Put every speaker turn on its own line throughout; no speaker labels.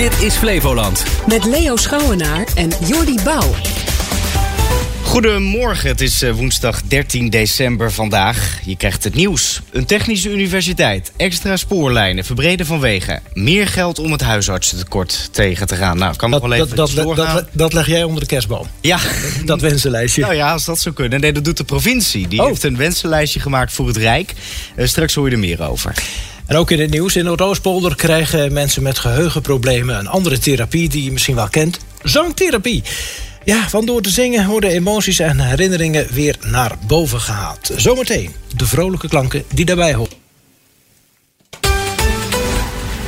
Dit is Flevoland.
Met Leo Schouwenaar en Jordi Bouw.
Goedemorgen, het is eh, woensdag 13 december vandaag. Je krijgt het nieuws. Een technische universiteit, extra spoorlijnen, verbreden van wegen. Meer geld om het huisartsentekort tegen te gaan. Nou, kan nog wel even
dat, dat,
doorgaan.
dat, dat leg jij onder de kerstboom.
ja,
Dat wensenlijstje.
nou ja, als dat zou kunnen. Nee, dat doet de provincie. Die
Oh.
heeft een wensenlijstje gemaakt voor het Rijk. Eh, straks hoor je er meer over.
En ook in het nieuws. In Noordoostpolder krijgen mensen met geheugenproblemen een andere therapie die je misschien wel kent. Zangtherapie. Ja, van door te zingen worden emoties en herinneringen weer naar boven gehaald. Zometeen de vrolijke klanken die daarbij horen.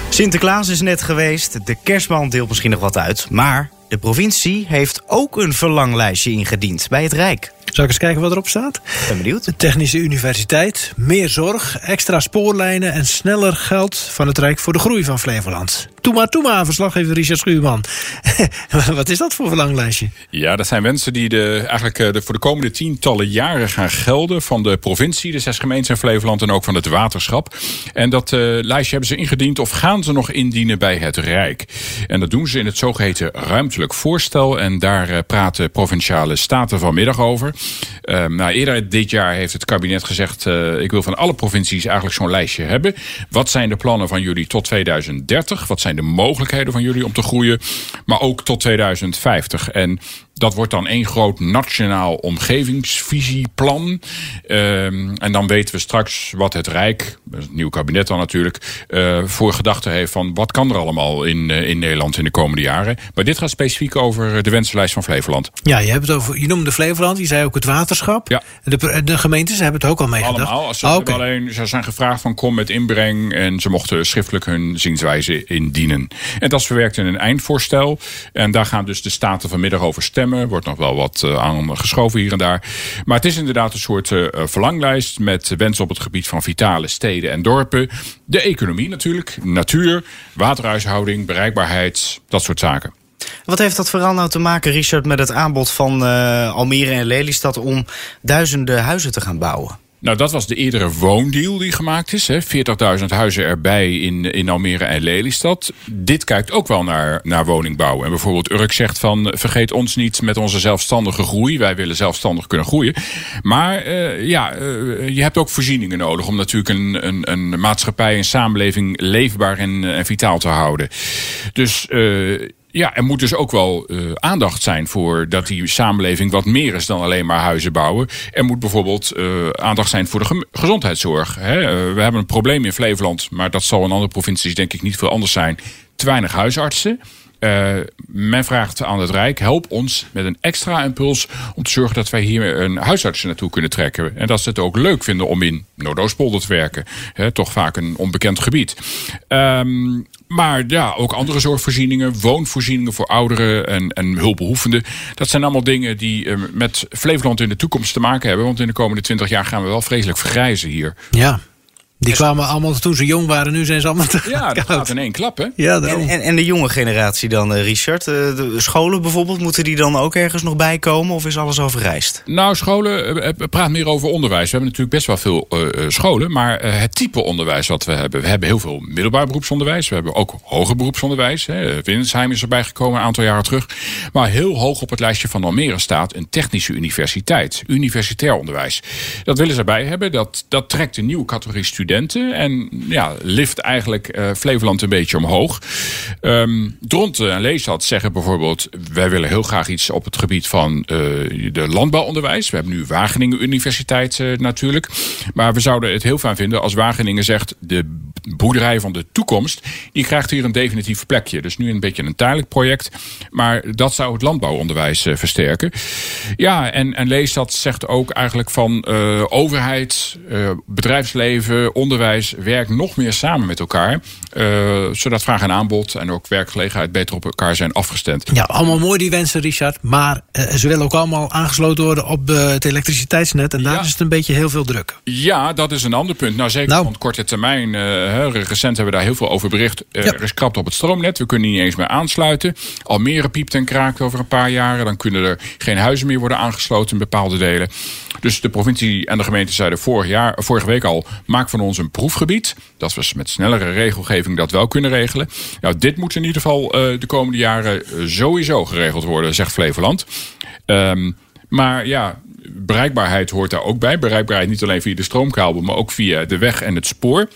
Sinterklaas is net geweest. De kerstman deelt misschien nog wat uit. Maar de provincie heeft ook een verlanglijstje ingediend bij het Rijk.
Zal ik eens kijken wat erop staat?
Ben benieuwd.
De Technische Universiteit, meer zorg, extra spoorlijnen en sneller geld van het Rijk voor de groei van Flevoland. Toe maar, toe maar, verslaggever Richard Schuurman. Wat is dat voor verlanglijstje?
Ja, dat zijn wensen die de, eigenlijk eh, de, voor de komende tientallen jaren gaan gelden. Van de provincie, de zes gemeenten in Flevoland en ook van het waterschap. En dat eh, lijstje hebben ze ingediend of gaan ze nog indienen bij het Rijk. En dat doen ze in het zogeheten ruimtelijk voorstel. En daar eh, praten provinciale staten vanmiddag over. Nou, eerder dit jaar heeft het kabinet gezegd... ik wil van alle provincies eigenlijk zo'n lijstje hebben. Wat zijn de plannen van jullie tot 2030? Wat zijn de mogelijkheden van jullie om te groeien? Maar ook tot 2050. En dat wordt dan één groot nationaal omgevingsvisieplan. Ehm, en dan weten we straks wat het Rijk, het nieuwe kabinet dan natuurlijk, eh, voor gedachten heeft van wat kan er allemaal in, eh, in Nederland in de komende jaren. Maar dit gaat specifiek over de wensenlijst van Flevoland.
Ja, je, hebt het over, je noemde Flevoland, je zei ook het waterschap.
Ja.
De, de gemeentes hebben het ook al meegedacht.
Allemaal. Als ze,
oké.
alleen, ze zijn gevraagd van kom met inbreng. En ze mochten schriftelijk hun zienswijze indienen. En dat is verwerkt in een eindvoorstel. En daar gaan dus de staten vanmiddag over stemmen. Wordt nog wel wat eh, aan geschoven hier en daar. Maar het is inderdaad een soort eh, verlanglijst. Met wensen op het gebied van vitale steden en dorpen. De economie natuurlijk. Natuur, waterhuishouding, bereikbaarheid. Dat soort zaken.
Wat heeft dat vooral nou te maken, Richard, met het aanbod van eh, Almere en Lelystad om duizenden huizen te gaan bouwen?
Nou, dat was de eerdere woondeal die gemaakt is. hè. 40.000 huizen erbij in, in Almere en Lelystad. Dit kijkt ook wel naar, naar woningbouw. En bijvoorbeeld Urk zegt van... vergeet ons niet met onze zelfstandige groei. Wij willen zelfstandig kunnen groeien. Maar eh, ja, eh, je hebt ook voorzieningen nodig... om natuurlijk een, een, een maatschappij, een samenleving... leefbaar en, eh, en vitaal te houden. Dus... eh, ja, er moet dus ook wel eh, aandacht zijn voor dat die samenleving wat meer is dan alleen maar huizen bouwen. Er moet bijvoorbeeld eh, aandacht zijn voor de gezondheidszorg. Hè. Eh, we hebben een probleem in Flevoland, maar dat zal in andere provincies denk ik niet veel anders zijn. Te weinig huisartsen. Eh, men vraagt aan het Rijk, help ons met een extra impuls om te zorgen dat wij hier een huisarts naartoe kunnen trekken. En dat ze het ook leuk vinden om in Noordoostpolder te werken. Hè, toch vaak een onbekend gebied. Ehm, maar ja, ook andere zorgvoorzieningen, woonvoorzieningen voor ouderen en, en hulpbehoevenden. Dat zijn allemaal dingen die eh, met Flevoland in de toekomst te maken hebben. Want in de komende twintig jaar gaan we wel vreselijk vergrijzen hier.
Ja, die kwamen allemaal toen ze jong waren, nu zijn ze allemaal te
Ja, dat gaat in één klap, hè?
Ja,
En, en, en de jonge generatie dan, eh, Richard? Eh, de scholen bijvoorbeeld, moeten die dan ook ergens nog bij komen? Of is alles overreisd?
Nou, scholen, eh, praat meer over onderwijs. We hebben natuurlijk best wel veel scholen. Maar het type onderwijs wat we hebben. We hebben heel veel middelbaar beroepsonderwijs. We hebben ook hoger beroepsonderwijs. Hè. Is erbij gekomen een aantal jaren terug. Maar heel hoog op het lijstje van Almere staat een technische universiteit. Universitair onderwijs. Dat willen ze erbij hebben. Dat, dat trekt een nieuwe categorie studenten. En ja, lift eigenlijk eh, Flevoland een beetje omhoog. Ehm Dronten en Leestad zeggen bijvoorbeeld... wij willen heel graag iets op het gebied van eh, de landbouwonderwijs. We hebben nu Wageningen Universiteit eh, natuurlijk. Maar we zouden het heel fijn vinden als Wageningen zegt... de boerderij van de toekomst, die krijgt hier een definitief plekje. Dus nu een beetje een tijdelijk project. Maar dat zou het landbouwonderwijs versterken. Ja, en, en Leestad zegt ook eigenlijk van overheid, bedrijfsleven, onderwijs... werkt nog meer samen met elkaar. eh, zodat vraag en aanbod en ook werkgelegenheid beter op elkaar zijn afgestemd.
Ja, allemaal mooi die wensen, Richard. Maar eh, ze willen ook allemaal aangesloten worden op eh, het elektriciteitsnet. En daar
Ja.
is het een beetje heel veel druk.
Ja, dat is een ander punt. Nou, zeker
Nou.
van korte termijn recent hebben we daar heel veel over bericht.
Ja.
Er is krapte op het stroomnet. We kunnen niet eens meer aansluiten. Almere piept en kraakt over een paar jaren. Dan kunnen er geen huizen meer worden aangesloten in bepaalde delen. Dus de provincie en de gemeente zeiden vorig jaar, vorige week al... maak van ons een proefgebied. Dat we met snellere regelgeving dat wel kunnen regelen. Nou, dit moet in ieder geval eh, de komende jaren eh, sowieso geregeld worden, zegt Flevoland. Ehm, maar ja, bereikbaarheid hoort daar ook bij. Bereikbaarheid niet alleen via de stroomkabel, maar ook via de weg en het spoor.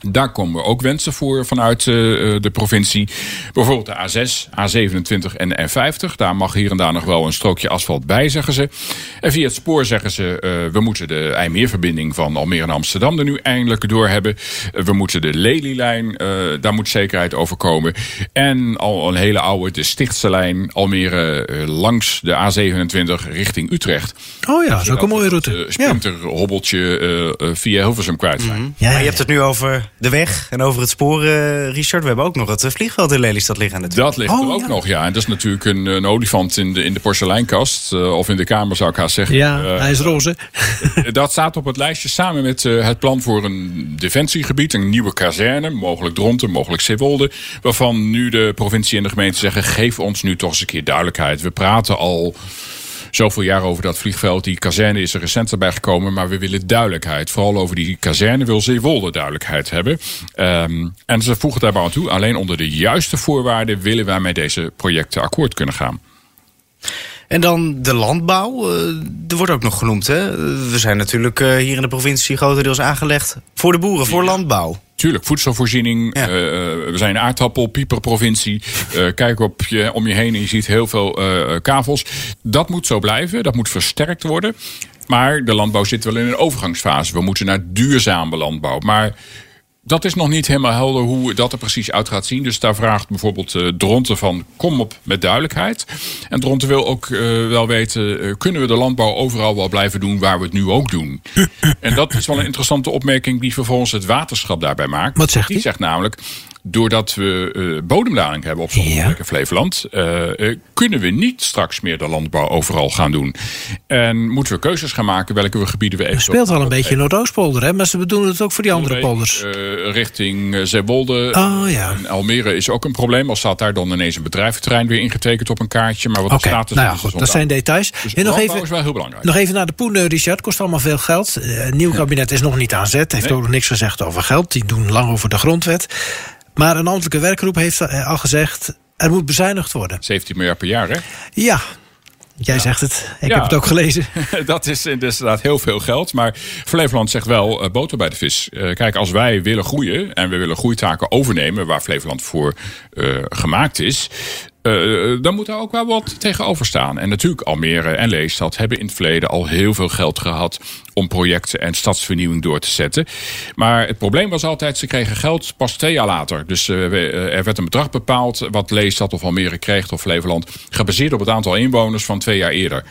Daar komen ook wensen voor vanuit eh, eh, de provincie. Bijvoorbeeld de A6, A27 en de N50. Daar mag hier en daar nog wel een strookje asfalt bij, zeggen ze. En via het spoor zeggen ze... eh, we moeten de IJmeerverbinding van Almere en Amsterdam er nu eindelijk door hebben. We moeten de Lelylijn, eh daar moet zekerheid over komen. En al een hele oude, de Stichtse lijn Almere langs de A27 richting Utrecht.
Oh ja, dat is ook een mooie route.
Uh,
Ja.
sprinterhobbeltje via Hilversum kwijt zijn.
Ja,
Maar
ja,
je hebt het nu over de weg en over het spoor, eh, Richard. We hebben ook nog het eh, vliegveld in Lelystad liggen natuurlijk.
Dat ligt
Oh,
er ook
ja.
nog, ja. En dat is natuurlijk een, een olifant in de, in de porseleinkast. eh, of in de kamer, zou ik haast zeggen.
ja, hij is roze.
dat staat op het lijstje samen met het plan voor een defensiegebied. Een nieuwe kazerne, mogelijk Dronten, mogelijk Zeewolde. Waarvan nu de provincie en de gemeente zeggen... geef ons nu toch eens een keer duidelijkheid. We praten al zoveel jaar over dat vliegveld. Die kazerne is er recent erbij gekomen, maar we willen duidelijkheid. Vooral over die kazerne wil Zeewolde duidelijkheid hebben. Ehm, en ze voegen daarbij aan toe, alleen onder de juiste voorwaarden willen wij met deze projecten akkoord kunnen gaan.
En dan de landbouw. eh, er wordt ook nog genoemd. Hè? We zijn natuurlijk eh, hier in de provincie grotendeels aangelegd voor de boeren, voor landbouw.
Tuurlijk, voedselvoorziening.
Ja.
eh, we zijn een aardappel-pieperprovincie. Eh kijk op je, om je heen en je ziet heel veel kavels. Dat moet zo blijven. Dat moet versterkt worden. Maar de landbouw zit wel in een overgangsfase. We moeten naar duurzame landbouw. Maar dat is nog niet helemaal helder hoe dat er precies uit gaat zien. Dus daar vraagt bijvoorbeeld eh, Dronten van kom op met duidelijkheid. En Dronten wil ook eh, wel weten, eh, kunnen we de landbouw overal wel blijven doen waar we het nu ook doen? en dat is wel een interessante opmerking die vervolgens het waterschap daarbij maakt.
Wat zegt
die?
hij?
zegt namelijk, doordat we eh, bodemdaling hebben op sommige
Ja.
plekken in Flevoland... eh, eh, kunnen we niet straks meer de landbouw overal gaan doen. En moeten we keuzes gaan maken welke we gebieden we even...
Het speelt wel een beetje Noordoostpolder, hè? Maar ze bedoelen het ook voor die andere polders.
Richting Zeewolde.
Oh ja.
En Almere is ook een probleem. Al staat daar dan ineens een bedrijventerrein weer ingetekend op een kaartje. Maar wat
Oké,
de status
nou ja, goed,
is
dat zijn details.
Dus
en nog even,
is wel heel belangrijk.
nog even naar de Poen, Richard. Kost allemaal veel geld. Nieuw kabinet is nog niet aan zet. Heeft
Nee.
ook nog niks gezegd over geld. Die doen lang over de grondwet. Maar een ambtelijke werkgroep heeft eh, al gezegd... er moet bezuinigd worden.
17 miljard per jaar, hè?
Ja, jij zegt het. Ik
Ja.
heb het ook gelezen.
dat is inderdaad heel veel geld. Maar Flevoland zegt wel eh, boter bij de vis. Eh, kijk, als wij willen groeien en we willen groeitaken overnemen... waar Flevoland voor eh, gemaakt is... eh, dan moet daar ook wel wat tegenover staan. En natuurlijk, Almere en Leestad hebben in het verleden al heel veel geld gehad om projecten en stadsvernieuwing door te zetten. Maar het probleem was altijd, ze kregen geld pas twee jaar later. Dus eh, eh, er werd een bedrag bepaald wat Leestad of Almere kreeg of Flevoland, gebaseerd op het aantal inwoners van twee jaar eerder.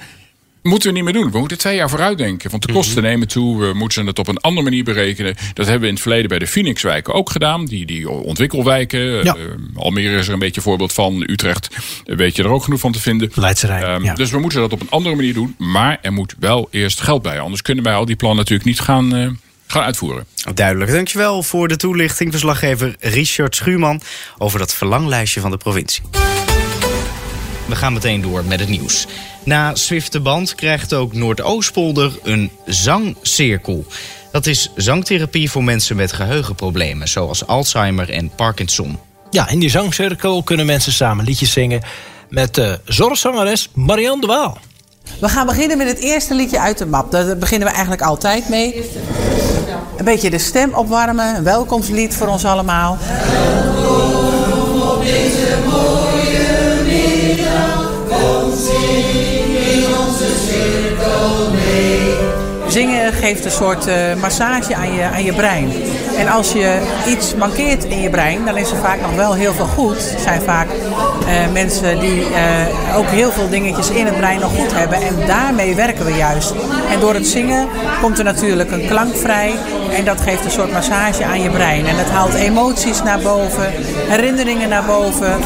Moeten we niet meer doen. We moeten twee jaar vooruit denken. Want de kosten nemen toe. We moeten het op een andere manier berekenen. Dat hebben we in het verleden bij de Phoenixwijken ook gedaan. Die, die ontwikkelwijken.
Ja.
Eh, Almere is er een beetje een voorbeeld van. Utrecht eh, weet je er ook genoeg van te vinden.
Leidse Rijn,
Ehm,
ja.
Dus we moeten dat op een andere manier doen. Maar er moet wel eerst geld bij. Anders kunnen wij al die plannen natuurlijk niet gaan, eh, gaan uitvoeren.
Duidelijk. Dankjewel voor de toelichting, verslaggever Richard Schuurman... over dat verlanglijstje van de provincie. We gaan meteen door met het nieuws. Na Zwifte Band krijgt ook Noordoostpolder een zangcirkel. Dat is zangtherapie voor mensen met geheugenproblemen... zoals Alzheimer en Parkinson.
Ja, in die zangcirkel kunnen mensen samen liedjes zingen... met de zorgzangeres Marianne de Waal.
We gaan beginnen met het eerste liedje uit de map. Daar beginnen we eigenlijk altijd mee. Een beetje de stem opwarmen. Een welkomstlied voor ons allemaal. Zingen geeft een soort eh, massage aan je, aan je brein. En als je iets mankeert in je brein, dan is er vaak nog wel heel veel goed. Het zijn vaak eh, mensen die eh, ook heel veel dingetjes in het brein nog goed hebben. En daarmee werken we juist. En door het zingen komt er natuurlijk een klank vrij. En dat geeft een soort massage aan je brein. En dat haalt emoties naar boven, herinneringen naar boven.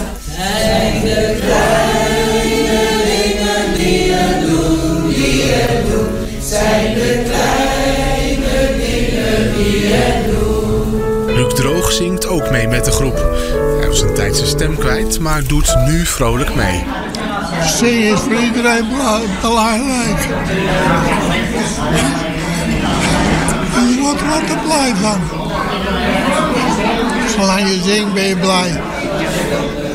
Luc Droog zingt ook mee met de groep. Hij was een tijd zijn stem kwijt, maar doet nu vrolijk mee.
Zingen is voor iedereen belangrijk. Je wordt er blij van. Zolang je zingt ben je blij.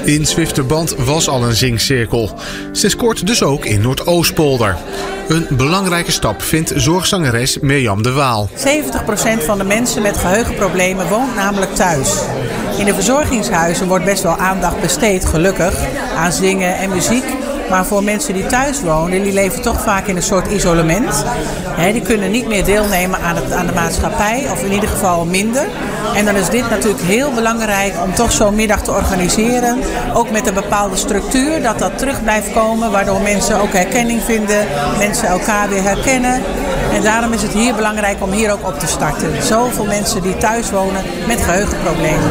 In Zwifterband was al een zingcirkel. Sinds kort dus ook in Noordoostpolder. Een belangrijke stap vindt zorgzangeres Mirjam de Waal.
70% van de mensen met geheugenproblemen woont namelijk thuis. In de verzorgingshuizen wordt best wel aandacht besteed, gelukkig, aan zingen en muziek. Maar voor mensen die thuis wonen, die leven toch vaak in een soort isolement. die kunnen niet meer deelnemen aan, het, aan de maatschappij, of in ieder geval minder. En dan is dit natuurlijk heel belangrijk om toch zo'n middag te organiseren. Ook met een bepaalde structuur, dat dat terug blijft komen. Waardoor mensen ook herkenning vinden, mensen elkaar weer herkennen. En daarom is het hier belangrijk om hier ook op te starten. Zoveel mensen die thuis wonen met geheugenproblemen.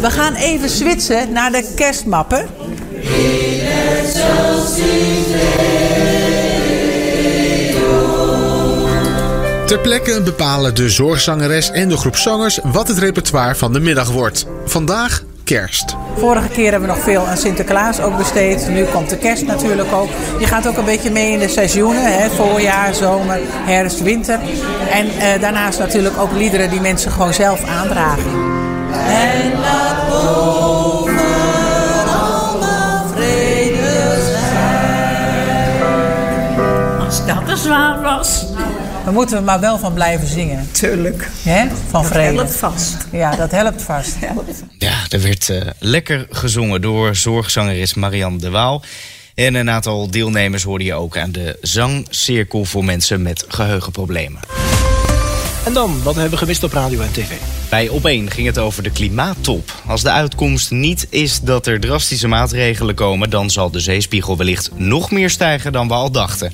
We gaan even switchen naar de kerstmappen.
Ter plekke bepalen de zorgzangeres en de groep zangers wat het repertoire van de middag wordt. Vandaag kerst.
Vorige keer hebben we nog veel aan Sinterklaas ook besteed. Nu komt de kerst natuurlijk ook. Je gaat ook een beetje mee in de seizoenen. Hè? Voorjaar, zomer, herfst, winter. En eh, daarnaast natuurlijk ook liederen die mensen gewoon zelf aandragen. En laat
dat
We moeten er maar wel van blijven zingen.
Tuurlijk.
Hè? Van
dat
vrede.
helpt vast.
Ja, dat helpt vast.
Ja, er werd uh, lekker gezongen door zorgzangeres Marianne de Waal. En een aantal deelnemers hoorde je ook aan de zangcirkel voor mensen met geheugenproblemen.
En dan, wat hebben we gemist op radio en tv?
Bij Op1 ging het over de klimaattop. Als de uitkomst niet is dat er drastische maatregelen komen... dan zal de zeespiegel wellicht nog meer stijgen dan we al dachten.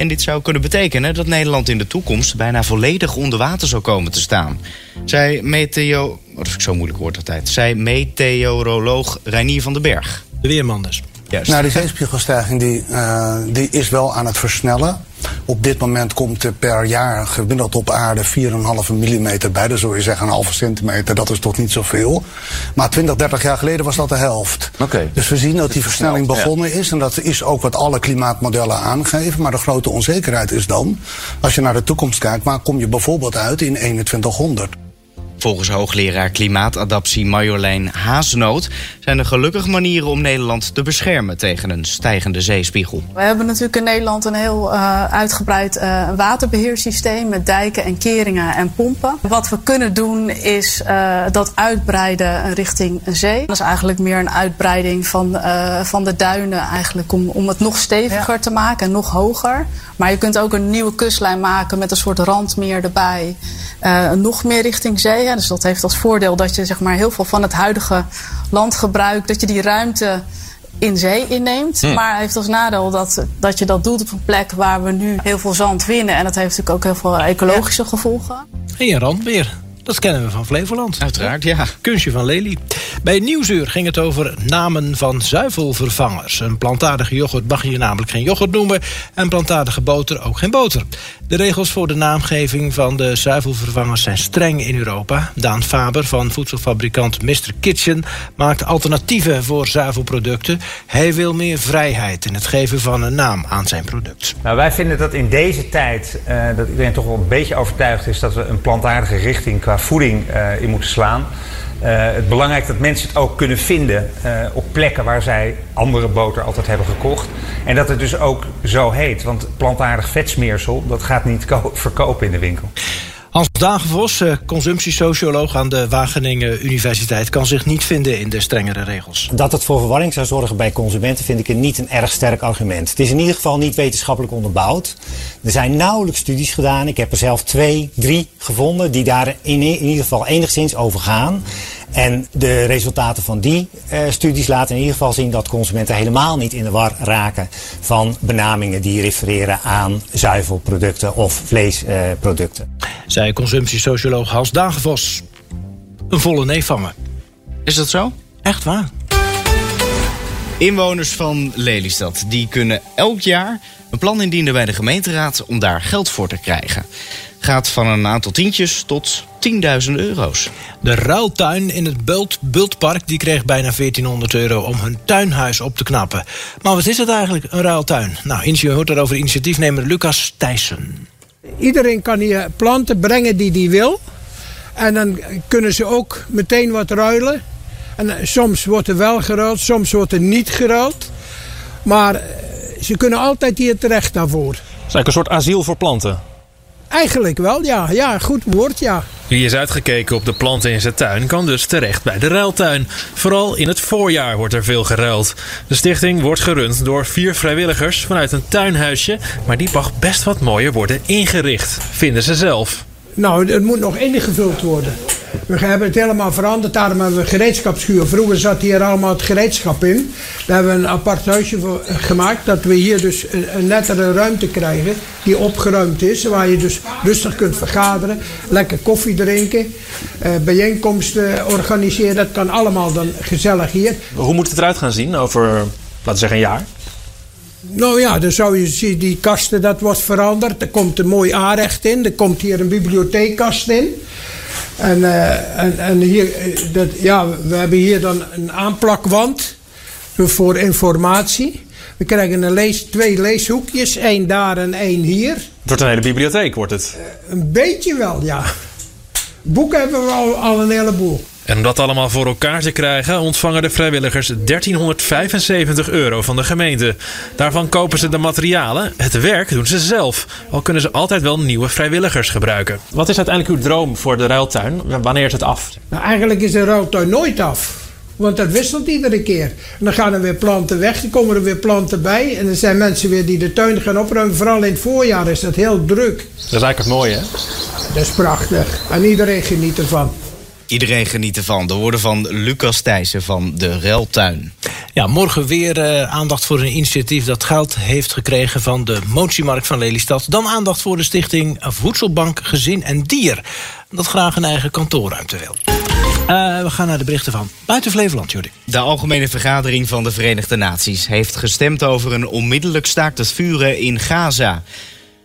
En dit zou kunnen betekenen dat Nederland in de toekomst bijna volledig onder water zou komen te staan. Zij meteo... Wat is zo moeilijk woord altijd. Zij meteoroloog Reinier van den Berg.
De weerman dus.
Juist.
Nou, die zeespiegelstijging die, uh, die is wel aan het versnellen. Op dit moment komt er per jaar gemiddeld op aarde 4,5 mm bij. Dat zou je zeggen een halve centimeter, dat is toch niet zoveel. Maar 20, 30 jaar geleden was dat de helft.
Okay.
Dus we zien dat die versnelling begonnen is. En dat is ook wat alle klimaatmodellen aangeven. Maar de grote onzekerheid is dan, als je naar de toekomst kijkt, waar kom je bijvoorbeeld uit in 2100?
Volgens hoogleraar klimaatadaptie Marjolein Haasnoot zijn er gelukkig manieren om Nederland te beschermen tegen een stijgende zeespiegel.
We hebben natuurlijk in Nederland een heel uh, uitgebreid uh, waterbeheersysteem met dijken en keringen en pompen. Wat we kunnen doen is uh, dat uitbreiden richting zee. Dat is eigenlijk meer een uitbreiding van, van de duinen eigenlijk om, om het nog steviger ja. te maken en nog hoger. Maar je kunt ook een nieuwe kustlijn maken met een soort randmeer erbij. nog meer richting zee. Ja, dus dat heeft als voordeel dat je zeg maar, heel veel van het huidige landgebruik, dat je die ruimte in zee inneemt.
Hm.
Maar heeft als nadeel dat, dat je dat doet op een plek waar we nu heel veel zand winnen. En dat heeft natuurlijk ook heel veel ecologische gevolgen.
En je randmeer. Dat kennen we van Flevoland.
Uiteraard, ja.
Kunstje van Lely. Bij Nieuwsuur ging het over namen van zuivelvervangers. Een plantaardige yoghurt mag je namelijk geen yoghurt noemen... en plantaardige boter ook geen boter. De regels voor de naamgeving van de zuivelvervangers zijn streng in Europa. Daan Faber van voedselfabrikant Mr. Kitchen... maakt alternatieven voor zuivelproducten. Hij wil meer vrijheid in het geven van een naam aan zijn product.
Nou, wij vinden dat in deze tijd... Uh, dat iedereen toch wel een beetje overtuigd is... dat we een plantaardige richting qua voeding uh, in moeten slaan. Uh, het belangrijk dat mensen het ook kunnen vinden uh, op plekken waar zij andere boter altijd hebben gekocht. En dat het dus ook zo heet. Want plantaardig vetsmeersel, dat gaat niet verkopen in de winkel.
Hans Dagenvos, consumptiesocioloog aan de Wageningen Universiteit, kan zich niet vinden in de strengere regels.
Dat het voor verwarring zou zorgen bij consumenten vind ik niet een erg sterk argument. Het is in ieder geval niet wetenschappelijk onderbouwd. Er zijn nauwelijks studies gedaan. Ik heb er zelf twee, drie gevonden die daar in, in ieder geval enigszins over gaan. En de resultaten van die uh, studies laten in ieder geval zien dat consumenten helemaal niet in de war raken van benamingen die refereren aan zuivelproducten of vleesproducten.
Uh, Zij consumptiesocioloog Hans Dagenvos. Een volle nee vangen.
Is dat zo?
Echt waar.
Inwoners van Lelystad die kunnen elk jaar een plan indienen bij de gemeenteraad om daar geld voor te krijgen. Gaat van een aantal tientjes tot tienduizenden euro's.
De ruiltuin in het Bult, Bultpark die kreeg bijna 1400 euro om hun tuinhuis op te knappen. Maar wat is het eigenlijk, een ruiltuin? Nou, je hoort daarover initiatiefnemer Lucas Thijssen.
Iedereen kan hier planten brengen die hij wil. En dan kunnen ze ook meteen wat ruilen. En eh, soms wordt er wel geruild, soms wordt er niet geruild. Maar eh, ze kunnen altijd hier terecht daarvoor. Het
is eigenlijk een soort asiel voor planten.
Eigenlijk wel, ja. Ja, goed woord, ja.
Wie is uitgekeken op de planten in zijn tuin kan dus terecht bij de ruiltuin. Vooral in het voorjaar wordt er veel geruild. De stichting wordt gerund door vier vrijwilligers vanuit een tuinhuisje. Maar die mag best wat mooier worden ingericht, vinden ze zelf.
Nou, het moet nog ingevuld worden. We hebben het helemaal veranderd. Daarom hebben we een gereedschapsschuur. Vroeger zat hier allemaal het gereedschap in. Daar hebben we een apart huisje voor gemaakt. Dat we hier dus een, nettere ruimte krijgen. Die opgeruimd is. Waar je dus rustig kunt vergaderen. Lekker koffie drinken. Eh, bijeenkomsten organiseren. Dat kan allemaal dan gezellig hier.
Hoe moet het eruit gaan zien over, laten we zeggen, een jaar?
Nou ja, dan zou je zien, die kasten, dat wordt veranderd. Er komt een mooi aanrecht in. Er komt hier een bibliotheekkast in. En, uh, en, en hier, eh, dat, ja, we hebben hier dan een aanplakwand voor informatie. We krijgen een lees, twee leeshoekjes, één daar en één hier. Het
wordt een hele bibliotheek, wordt het?
Uh, een beetje wel, ja. Boeken hebben we al, al een heleboel.
En om dat allemaal voor elkaar te krijgen, ontvangen de vrijwilligers 1375 euro van de gemeente. Daarvan kopen ze de materialen. Het werk doen ze zelf. Al kunnen ze altijd wel nieuwe vrijwilligers gebruiken. Wat is uiteindelijk uw droom voor de ruiltuin? Wanneer is het af?
Nou, eigenlijk is de ruiltuin nooit af. Want dat wisselt iedere keer. En dan gaan er weer planten weg, dan komen er weer planten bij. En er zijn mensen weer die de tuin gaan opruimen. Vooral in het voorjaar is dat heel druk. Dat
is eigenlijk het mooie, hè?
Dat is prachtig. En iedereen geniet ervan.
Iedereen geniet ervan. De woorden van Lucas Thijssen van de Reltuin.
Ja, morgen weer uh, aandacht voor een initiatief dat geld heeft gekregen van de motiemarkt van Lelystad. Dan aandacht voor de stichting Voedselbank Gezin en Dier. Dat graag een eigen kantoorruimte wil. Uh, we gaan naar de berichten van buiten Flevoland, Jordi.
De Algemene Vergadering van de Verenigde Naties heeft gestemd over een onmiddellijk staakt het vuren in Gaza.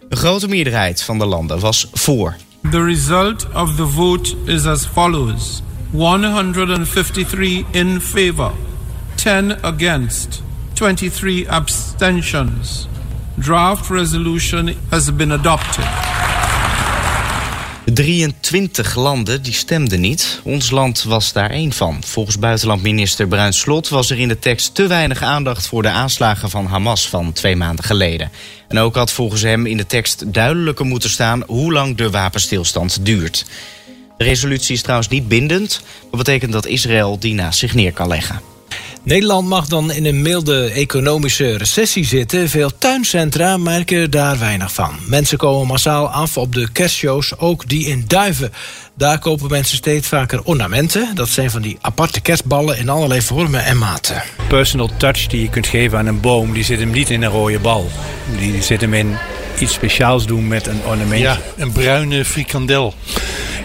Een grote meerderheid van de landen was voor.
The result of the vote is as follows 153 in favor, 10 against, 23 abstentions. Draft resolution has been adopted.
23 landen die stemden niet. Ons land was daar één van. Volgens buitenlandminister Bruin Slot was er in de tekst te weinig aandacht voor de aanslagen van Hamas van twee maanden geleden. En ook had volgens hem in de tekst duidelijker moeten staan hoe lang de wapenstilstand duurt. De resolutie is trouwens niet bindend, wat betekent dat Israël die naast zich neer kan leggen.
Nederland mag dan in een milde economische recessie zitten. Veel tuincentra merken daar weinig van. Mensen komen massaal af op de kerstshows, ook die in Duiven. Daar kopen mensen steeds vaker ornamenten. Dat zijn van die aparte kerstballen in allerlei vormen en maten.
Personal touch die je kunt geven aan een boom, die zit hem niet in een rode bal. Die zit hem in iets speciaals doen met een ornament.
Ja, een bruine frikandel.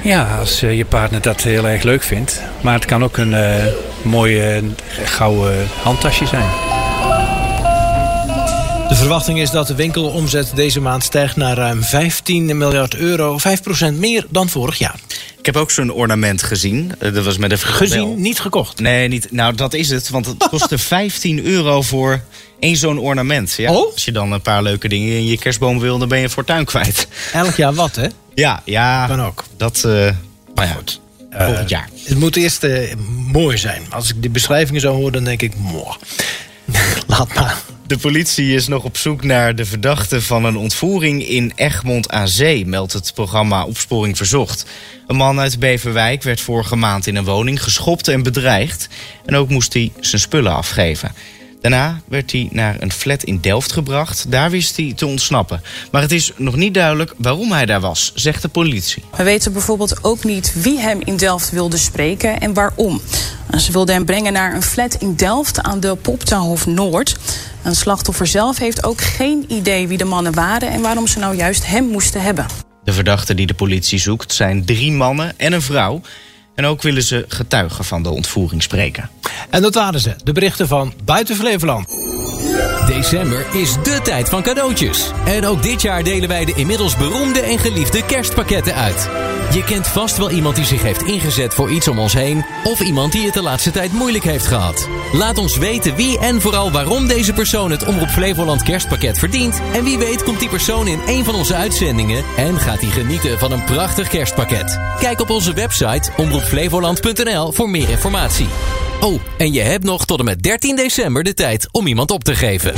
Ja, als uh, je partner dat heel erg leuk vindt. Maar het kan ook een uh, mooie gouden handtasje zijn.
De verwachting is dat de winkelomzet deze maand stijgt naar ruim 15 miljard euro. 5% meer dan vorig jaar.
Ik heb ook zo'n ornament gezien. Eh, dat was met een
Gezien, niet gekocht?
Nee, niet. Nou, dat is het. Want het kostte 15 euro voor één zo'n ornament. Ja, oh? Als je dan een paar leuke dingen in je kerstboom wil, dan ben je fortuin kwijt.
Elk jaar wat, hè?
Ja, ja.
Kan ook.
Dat, uh, maar ja, goed. Volgend jaar.
Het moet eerst uh, mooi zijn. Als ik die beschrijvingen zo hoor, dan denk ik, mooi. Laat maar.
De politie is nog op zoek naar de verdachte van een ontvoering in Egmond aan Zee, meldt het programma Opsporing Verzocht. Een man uit Beverwijk werd vorige maand in een woning geschopt en bedreigd. En ook moest hij zijn spullen afgeven. Daarna werd hij naar een flat in Delft gebracht. Daar wist hij te ontsnappen. Maar het is nog niet duidelijk waarom hij daar was, zegt de politie.
We weten bijvoorbeeld ook niet wie hem in Delft wilde spreken en waarom. Ze wilden hem brengen naar een flat in Delft aan de Poptenhof Noord. Een slachtoffer zelf heeft ook geen idee wie de mannen waren en waarom ze nou juist hem moesten hebben.
De verdachten die de politie zoekt zijn drie mannen en een vrouw. En ook willen ze getuigen van de ontvoering spreken.
En dat waren ze, de berichten van Buiten Flevoland.
December is de tijd van cadeautjes. En ook dit jaar delen wij de inmiddels beroemde en geliefde kerstpakketten uit. Je kent vast wel iemand die zich heeft ingezet voor iets om ons heen. Of iemand die het de laatste tijd moeilijk heeft gehad. Laat ons weten wie en vooral waarom deze persoon het Omroep Flevoland kerstpakket verdient. En wie weet komt die persoon in een van onze uitzendingen. En gaat hij genieten van een prachtig kerstpakket. Kijk op onze website omroepflevoland.nl voor meer informatie. Oh, en je hebt nog tot en met 13 december de tijd om iemand op te geven.